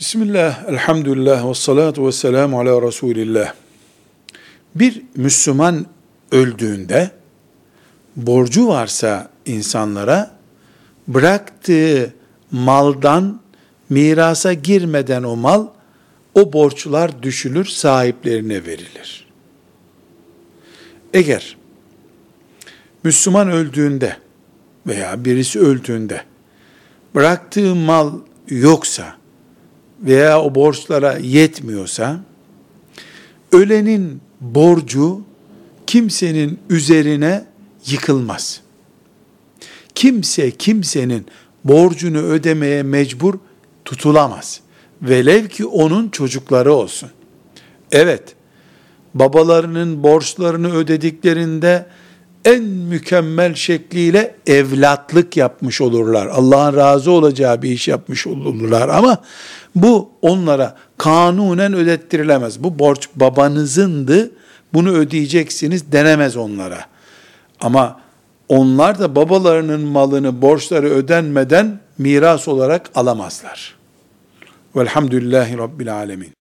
Bismillah, elhamdülillah, ve salatu ve selamu ala Resulillah. Bir Müslüman öldüğünde, borcu varsa insanlara, bıraktığı maldan, mirasa girmeden o mal, o borçlar düşülür, sahiplerine verilir. Eğer Müslüman öldüğünde veya birisi öldüğünde, bıraktığı mal yoksa, veya o borçlara yetmiyorsa, ölenin borcu kimsenin üzerine yıkılmaz. Kimse kimsenin borcunu ödemeye mecbur tutulamaz. Velev ki onun çocukları olsun. Evet, babalarının borçlarını ödediklerinde en mükemmel şekliyle evlatlık yapmış olurlar. Allah'ın razı olacağı bir iş yapmış olurlar ama bu onlara kanunen ödettirilemez. Bu borç babanızındı, bunu ödeyeceksiniz denemez onlara. Ama onlar da babalarının malını, borçları ödenmeden miras olarak alamazlar. Velhamdülillahi Rabbil Alemin.